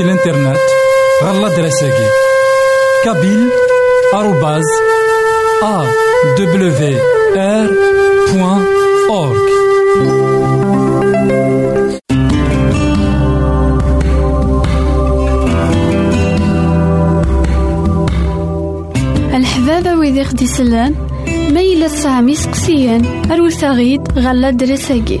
سي الانترنت غالا دراساكي كابيل آروباز أ دبليو آر بوان أورك الحبابة ويدي خدي سلان ميلة سامي سقسيان أروثاغيد غالا دراساكي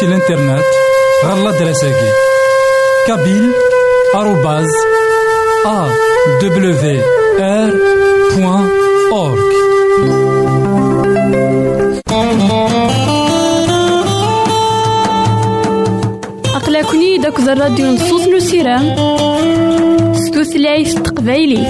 سي الانترنت غالا دراساكي كابيل آروباز أ دبليو آر بوان أورك أقلكني داك الراديو نصوص نسيرام ستوثلايف تقبايلي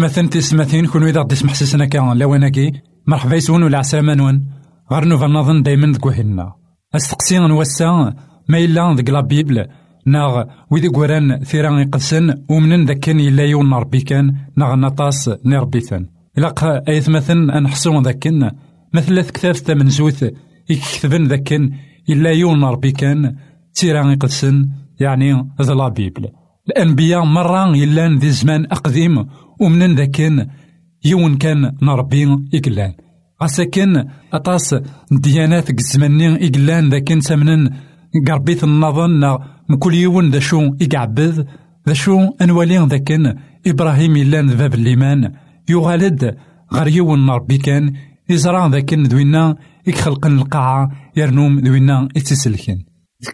إثمثن تسمثين كون إذا غدي سمح سسنا كان لواناكي مرحبا يسون ولا عسلامة نون غير نوفا نظن دايما ذكوهلنا استقسي نوسا ما إلا ذك لا بيبل. ناغ ويدي قران ثيران يقسن ومنن ذاك كان إلا يون ربي كان ناغ نطاس نربيثن إلا أيث مثلا أنحسون ذاكن مثل كتاب من زوث يكتبن ذاكن إلا يون ربي كان تيران يقسن يعني ذا لا بيبل. الأنبياء مرة إلا ذي زمان أقديم ومنن ذاكن يون كان نربي إقلان. غاساكن أطاس ديانات الزمني إقلان ذاكن سمنن قربيت النظن مكل يون ذا شو يقعبذ ذا شو أنوالي ذاكن إبراهيم إلان باب الإيمان يغالد غير يون ربي كان يزرع ذاكن ذوينا يخلقن القاعة يرنوم ذوينا يتسلكن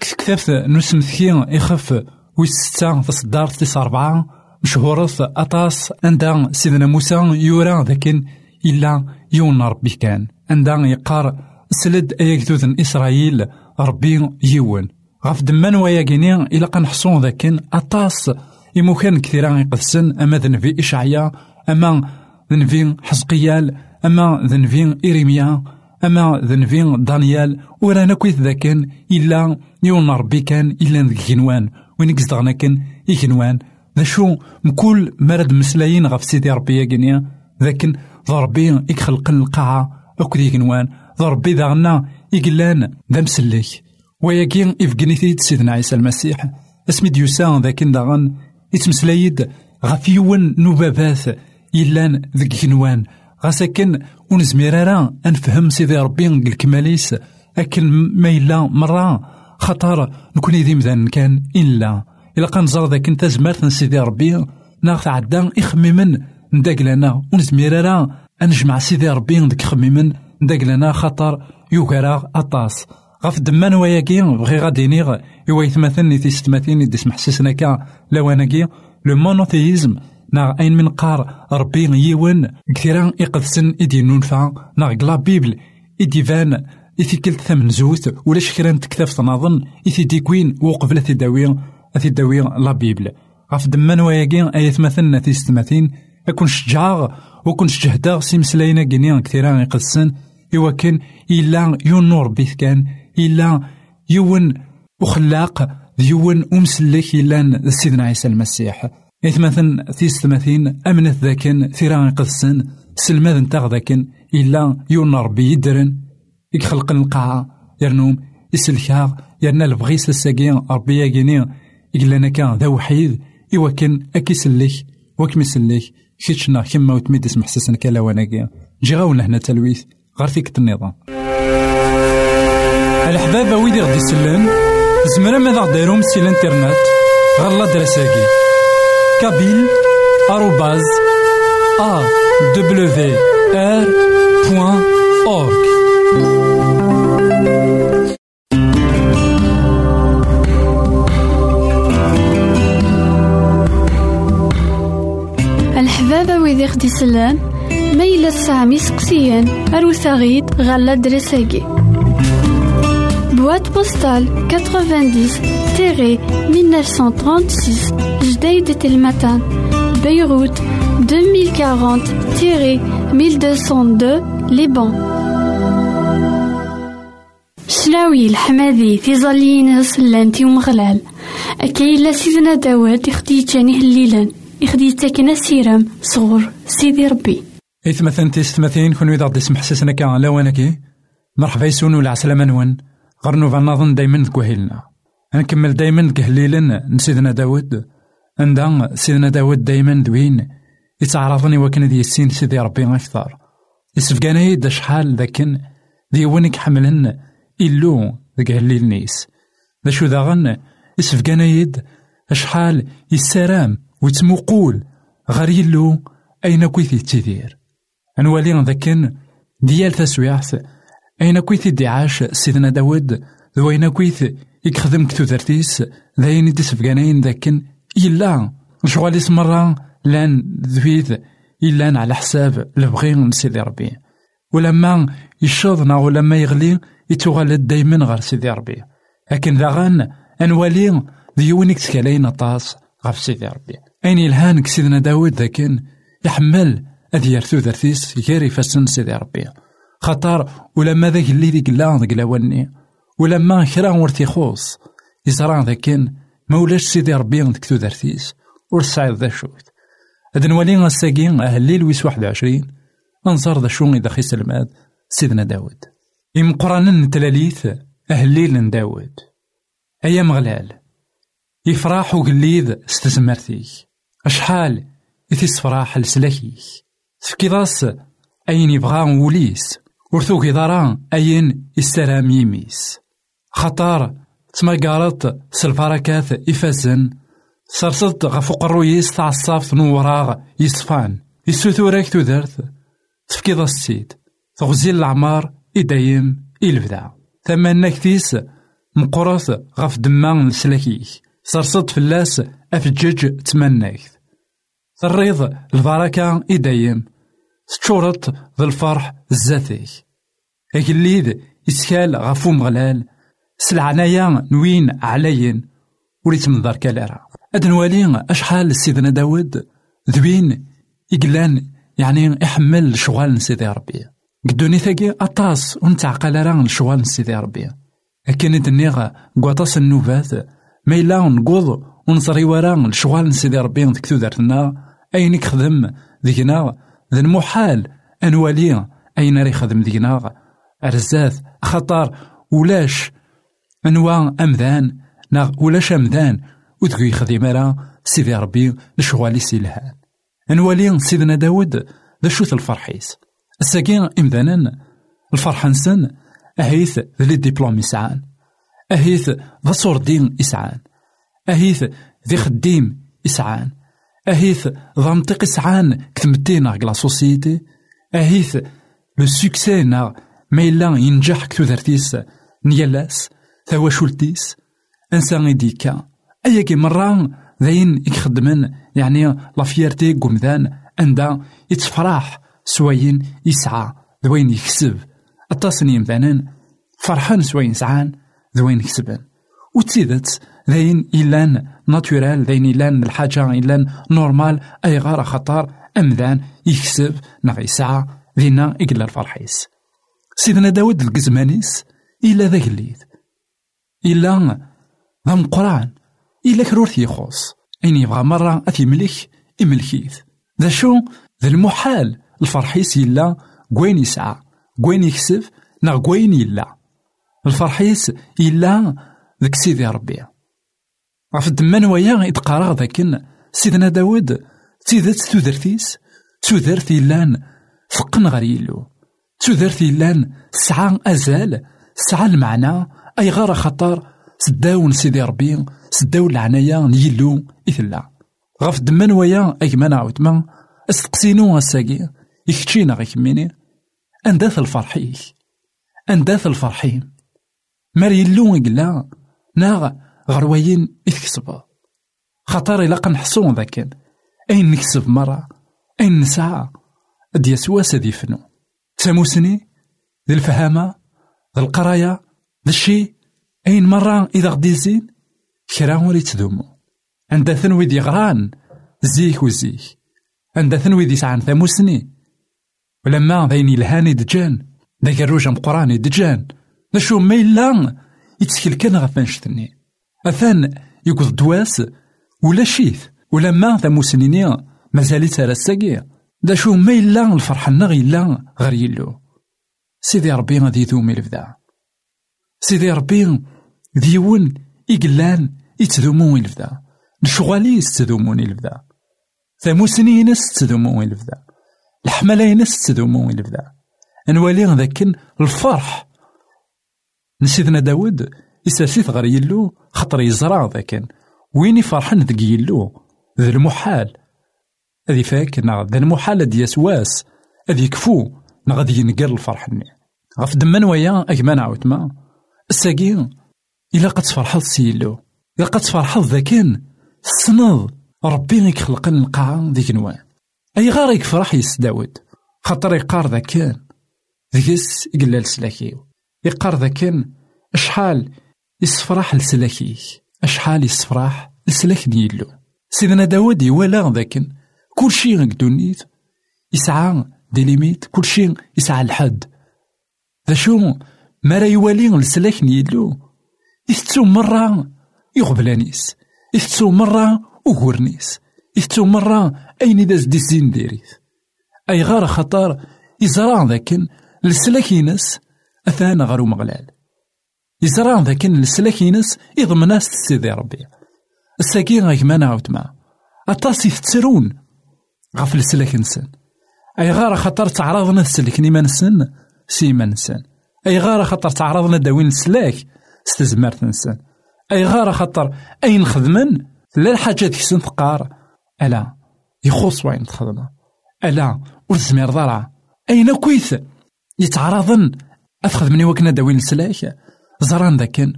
كتابت نسمثكي يخف ويستة تصدار تسع أربعة. مشهورة أطاس عند سيدنا موسى يورا ذاكن إلا يون ربي كان. عند يقار سلد أيكتوذن إسرائيل ربي يون غاف دمان وياكيني إلا قنحصون ذاكن أطاس إموكان كثيرا يقدسن أما ذنفي إشعيا أما ذنفي حزقيال أما ذنفي إيريميا أما ذنفي دانيال. ورانا كويت ذاكن إلا يون ربي كان إلا ذك جنوان وين قصدغنا كان إجنوان ذا شو مكل مرد مسلايين غف سيدي ربي ياكيني ذاكن ضربي يخلق القاعة أكدي جنوان ضربي ذا إقلان ذا مسلك وياكي إفقنيتيد سيدنا عيسى المسيح. اسمي ديوسان ذاك داغن يتمسلايد غف يون نوبابات إلان ذك جنوان. غاساكن ونزمير أنفهم سيدي ربي الكماليس أكن ما إلا مرة خطر نكون ذي مذان كان إلا. إلا قنزر ذاك انت زمارت سيدي ربي ناغ تعدى إخميمن نداك لنا ونزمير راه أنجمع سيدي ربي ذك خميمن نداك لنا خطر يوكرا أطاس غف دمان وياكي بغي غادي نيغ إوا يتمثلني تيستماثين يدي سمح سسنا كا لواناكي لو مونوثيزم نا أين من قار ربي يون كثيرا إقدسن إدي نونفا نا قلا بيبل إدي فان إثي كلت ثمن زوث ولا شكرا تكتاف تنظن إثي ديكوين وقبل تداوي أثي داوي لا بيبل. غف دمان وياكي أيت مثلنا تيستماثين أكون شجاغ وكون شجهدا سيمسلاينا كينيا كثيرا يقدسن إوا كان إلا يون نور بيث كان إلا يون وخلاق يون أمسلك إلا سيدنا عيسى المسيح. إثمثن تيس ثماثين أمنت ذاكن ثيران قدسن سلماذ نتاغ ذاكن. إلا يون ربي يدرن يخلق القاعة. يرنوم يسلكاغ. يرنا البغيس الساقين ربي ياقيني إلا كان ذا وحيد إوا كان أكي سلك وكمي سلك كيتشنا كما وتميد اسم حسسن كلا وناكي جي غاونا هنا تلويث غير فيك النظام. الحباب ويدي غدي يسلم زمرا ماذا غديرهم سي الانترنت غالا دراساكي. كابيل آروباز أ دبليو آر بوان أورك. الحبابة ويدي غدي يسلم ميلا سامي سقسيان أروثاغيد غالا دراساكي Boîte postale 90-1936 Jdeï Telmatan Beyrouth 2040-1202 Liban. تسلاوي الحمادي في ظلين سلانتي ومغلال أكاي لا سيدنا داوود يخدي جاني هليلا يخدي تاكنا سيرام صغور سيدي ربي. إثمثن تيستمثين كون إذا غدي سمح سسنا كان لا وانكي مرحبا يسون ولا عسلامة نون غرنو فنظن دايما ذكوهيلنا نكمل دايما ذكهليلا نسيدنا داود. عندها سيدنا داود دايما دوين. يتعرضني وكان ذي السين سيدي ربي أكثر يسفقانا يد شحال ذاكن. ذي وينك حملن إلو ذاك هليل نيس. ذا شو ذاغن يسفقانا يد شحال يسارام. ويتموقول غير يلو أين كويثي تيدير أنوالي ذاكن ديال تسويعث أين كويثي دعاش سيدنا داود ذو أين كويث يخدم كتو ذرتيس ذاين يدسفقانين ذاكن إلا شغال مرة لأن ذويذ إلا على حساب البغي سيدي ربي. ولما يشوضنا ولما يغلي يتوغل دايما غير سيدي ربي. لكن ذاغان أنوالي ذيونيك تكالين طاس غف سيدي ربي. أين إلهان سيدنا داود ذاكن؟ يحمل أذ يرثو ذرثيس غير يفسن سيدي ربي. خطر ولما ذاك اللي ذيك لا ذاك لاوني ولما كرا ورتي خوص. يزرع ذاكن ما ولاش سيدي ربي ذاك ذرثيس. ور سعيد ذا شوت. هاد نولي غاساكي أهليل ويس واحد وعشرين. أنصار ذا شون إذا خيس الماد سيدنا داود. إم قرآن تلاليث أهليل داود. أيام غلال. يفرح وقليد ستزمرتيك أشحال إثيس فرح لسلاكيك تفكيضاس أين يبغى وليس ورثو كيضارا أين يسترام يميس؟ خطار تمقارط سالبركات إفازن سرسلت غف قرويس تعصافت نوراغ يصفان يسوثورك تودرت تفكيض السيد تغزيل العمار إدايم إلبدا ثمان كثيس مقرث غف دمان لسلاكيك سرسلت فلاس أفجج تمناكت تريض البركة إدايم تشورت ذا الفرح الزاتيك. أكليد يسكال غفو مغلال. سلعنايا نوين عليين. وليت من دار كالارا أد نوالي أشحال سيدنا داود. ذوين إقلان يعني إحمل شغال سيدي ربي. قدوني ثاقي أطاس ونتعقل راه شغال سيدي ربي. لكن دنيغ قواطاس النوبات. ما إلا نقوض ونصري ورا شغال سيدي ربي ديك تودرتنا أين يخدم ذيكنا ذا المحال أنوالي أين راه يخدم ذيكنا أرزاث خطر ولاش؟ أنواع أمذان نا ولاش أمذان؟ وذكو يخدم راه سيدي ربي لشغالي سيلهان أنوالي سيدنا داود ذا شوث الفرحيس. الساقين إمذانا الفرحة نسن أهيث ذي ديبلوم يسعان. أهيث ذا صوردين يسعان. أهيث ذي خديم يسعان. أهيث ذا منطق يسعان كتمدينا لا سوسيتي أهيث لو سوكسي نا ما إلا ينجح كتو ذرتيس نيالاس ثواشولتيس انسان يديكا أيا كي مرة ذاين يخدمن يعني لافيرتي قمذان عندها يتفرح سواين يسعى ذوين يكسب التصنيم يمثالا فرحان سواين سعان ذوين يكسبن وتزيدت. ذاين إلان ناتورال ذاين إلان الحاجة إلان نورمال. أي غار خطر أمذان يكسب نغ يسعى ذينا إقلا الفرحيس. سيدنا داود القزمانيس إلا ذاك الليل إلا ذا مقران. إلا كرورت يخص أين يبغى مرة أثي ملك إملكيث ذا شو؟ ذا المحال. الفرحيس إلا قوين يسعى. قوين يكسب نا قوين إلا. الفرحيس إلا ذاك سيدي ربي غف الدمان ويا يتقارغ ذاكن سيدنا داود تيدات تودرتيس تودرت إلان فقن غير يلو تودرت إلان سعى أزال سعى المعنى أي غار خطر سداون سيدي ربي سداون العناية نيلو إثلا غف دمان ويا أجمان عاودما استقسينو الساقي يكتشينا غيك ميني أنداث الفرحيك أنداث الفرحين مار يلو إقلا ناغ غرواين إثكسبا خطر إلا قنحصون ذاكن أين نكسب مرة؟ أين نسعى؟ أد يسوى سدي فنو. تساموسني؟ ذي الفهامة؟ ذي القراية ذي الشي؟ أين مرة إذا غدي زين؟ كرا وري تدومو. عند ثنوي دي غران زيك وزيك. عند ثنوي دي سعان ثاموسني ولما ذيني الهاني دجان ذاك الروج مقراني دجان. شو ما إلا يتسكل كان غف نشتني أثان يقض دواس ولا شيث ولا ما ذا موسنيني مازالي ترى الساقي. دا شو ما إلا الفرحة نغي إلا غير يلو. سيدي ربي غادي يذوم الفدا سيدي ربي ديون إقلان يتذومون الفدا الشغاليس تذومون الفدا ثموسنينس تذومون الفدا الحملاينس تذومون الفدا نوالي الفرح نسيدنا داود يساسيت غير يلو خطر يزرع ذاك وين يفرحن ذك يلو ذا المحال. هذي فاك ذا المحال دي يسواس هذي يكفو غادي ينقر الفرح ني غف دمان ويا أجمان عاود ما. الساقي إلا قد تفرحض سيلو إلا قد تفرحض ذاكن السنض ربي غيك خلق القاعة ديك نوان. أي غار يفرح يس داود. خاطر يقار ذاكن. ذيس يقلل سلاكيو. يقار ذاكن شحال يسفرح لسلاكيك أشحال يسفرح لسلاك ديالو. سيدنا داود يوالا ذاكن كلشي غيك دونيت يسعى دي ليميت كلشي يسعى الحد. ذا شو ما راه يوالي لسلاك نيلو يثتو مرة يغبلانيس يثتو مرة وغورنيس يثتو مرة أين داز دي الزين ديريث أي غار خطر يزرع ذاكن لسلاك ينس أثانا غارو مغلال. يزرع ذاكن لسلاك ينس يضمناس سيدي ربي. الساكين غيك ما نعاود ما. أطاس يفترون غف السلاك نسن. أي غار خطر تعرضنا السلك نيما نسن؟ سيما نسن. أي غار خطر تعرضنا داوين السلاك؟ استزمرت نسن. أي غار خطر أين خدمن لا الحاجات كسن تقار ألا يخص وين تخدم ألا ورزمير ضرع. أين كويث؟ يتعرضن. أتخدمني وكنا داوين السلاك زران ذاكن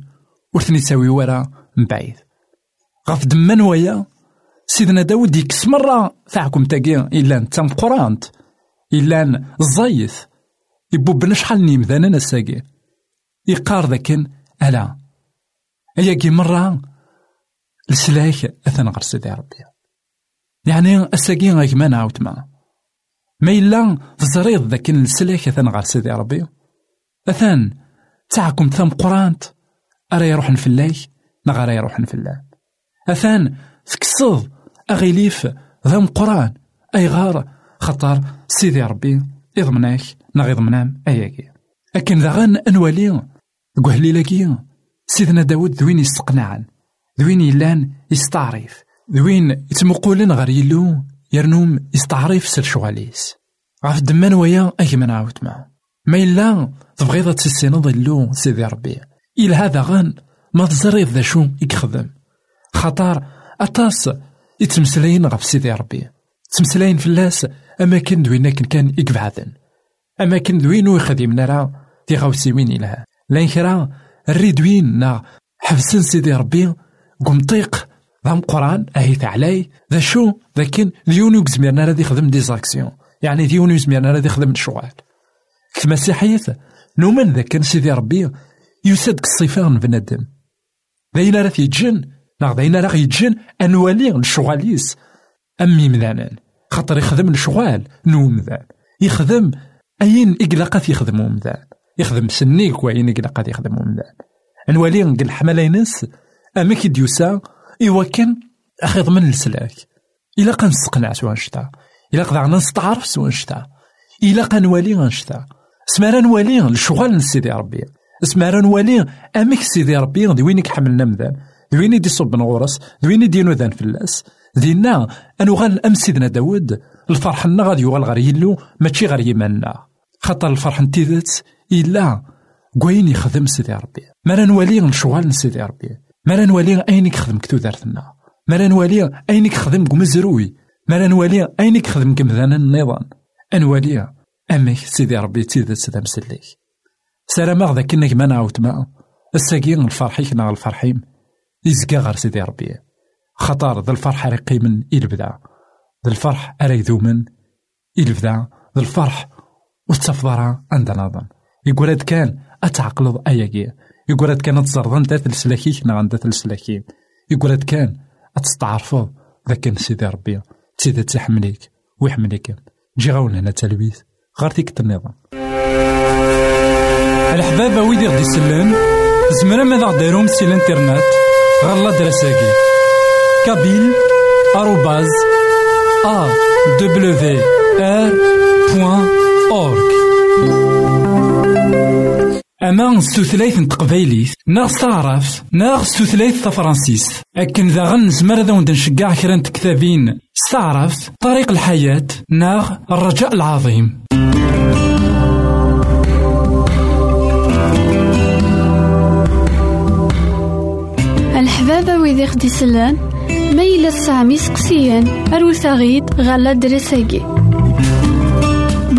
ورثني تساوي ورا من بعيد. غف دمان ويا سيدنا داود يكس مرة. تاعكم تاقي إلا نتا قرانت إلا الزايث. يبوبنا شحال نيمذانا نساقي يقار ذاكن ألا. أياكي مرة السلاك أثن غير سيدي ربي. يعني الساقي غيك ما نعاود معاه ما إلا تزريض ذاك السلاك أثن غير سيدي ربي. أثان تاعكم ثم قرانت أرا يروحن في الليل؟ نغارا يروحن في الليل. أثان تكسض أغيليف ذا مقران أي غار خطر سيدي ربي يضمناك نغ يضمنام أياكي أكن ذا غان أنوالي قهلي لكي سيدنا داود ذوين يستقنعن ذوين يلان يستعرف ذوين يتمقولن غير يلو يرنوم يستعرف سر شغاليس غاف دمان ويا أكي نعاود معه. ما إلا تبغيض تسينض اللو سيدي ربي. إلا هذا غان ما تزريض ذا شو يخدم خطر أطاس يتمسلاين غف سيدي ربي. تمسلاين فلاس أماكن دوين كان يقبعدن أماكن دوين ويخدمنا راه دي غاوسيوين إلها. لأن كرا الريدوين نا حفسن سيدي ربي قمطيق ذا قران أهي تعلاي ذا شو لكن ديونو زميرنا راه يخدم ديزاكسيون. يعني ديونو زميرنا راه يخدم الشغال المسيحية نومن ذا كان سيدي ربي يسد الصفان بنادم. ذاين راه يتجن نا ذاين راه يتجن أنوالي الشغاليس. أمي مذانان خاطر يخدم الشغال نو مذان. يخدم أين إقلاقات يخدمو مذان. يخدم سنيك وأين إقلاقات يخدمو مذان. أنوالي نقل حملاينس أما كي ديوسا إوا كان أخذ من السلاك. إلا قا نستقنع سوا نشتا إلا قا نستعرف سوا نشتا إلا قا نوالي غنشتا سمارا نوالي الشغال سيدي ربي. سمارا نوالي أمك سيدي ربي دي وينك حملنا مذان. دي وين يدي صب دي وين يدي نوذان فلاس. دينا أنو غال أم سيدنا داود. الفرح لنا غادي يوغال غير يلو ماشي غير يمنا خاطر الفرح نتيذت إلا كوين يخدم سيدي ربي. ما نوالي الشغال سيدي ربي. ما نوالي أينك خدم كتو دارتنا ما نوالي أينك خدم كمزروي ما نوالي أينك خدم كمذانا النظام. أنوالي أمك سيدي ربي تيذت ذا مسليك سلام ذاك كنك ما نعاود ما الساقين الفرحيك نا الفرحيم يزكى غير سيدي ربي خطر ذا الفرح رقي من إلبدا ذا الفرح أري من إلبدا ذا الفرح وتفضرها عند نظام يقول هاد كان أتعقلض أياكي يقول هاد كان تزرضن ذات السلاكيك نا عند ذات السلاكين يقول هاد كان أتستعرفض ذا كان سيدي ربي تيدا تحمليك ويحمليك جي غاون هنا تلويث غير تيك النظام. الحبابة ويدي غدي يسلن زمرا ماذا غديرهم سي الانترنت؟ غالا دراساكي. كابيل آروباز أ دبليو آر بوان أورك أما ستوثلايت تقبايليت ناغ ستعرف ناغ ستوثلايت تفرانسيس أكن ذا غن زمر ذا نشجع كرا كتابين ستعرف طريق الحياة ناغ الرجاء العظيم. الحبابة ويدي خدي سلان ميلا سامي سقسيان أروساغيد غالا دريساكي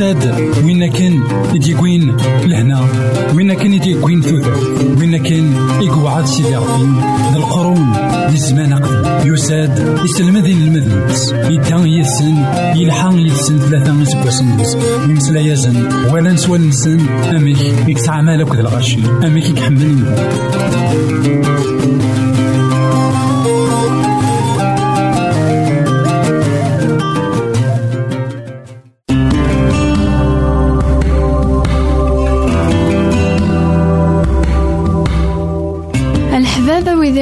يساد وين كان يديكوين لهنا؟ وين كان يديكوين ثوث وين كان يقعد سيدي ربي ذي الزمان قبل. يساد يسلمذين المذنبس يدان يسن يلحق يسن ثلاثة سبوسن يمسلا يزن ولا نسوى نسن. أميك يكسع مالك ذا الغشي أميك يكحمل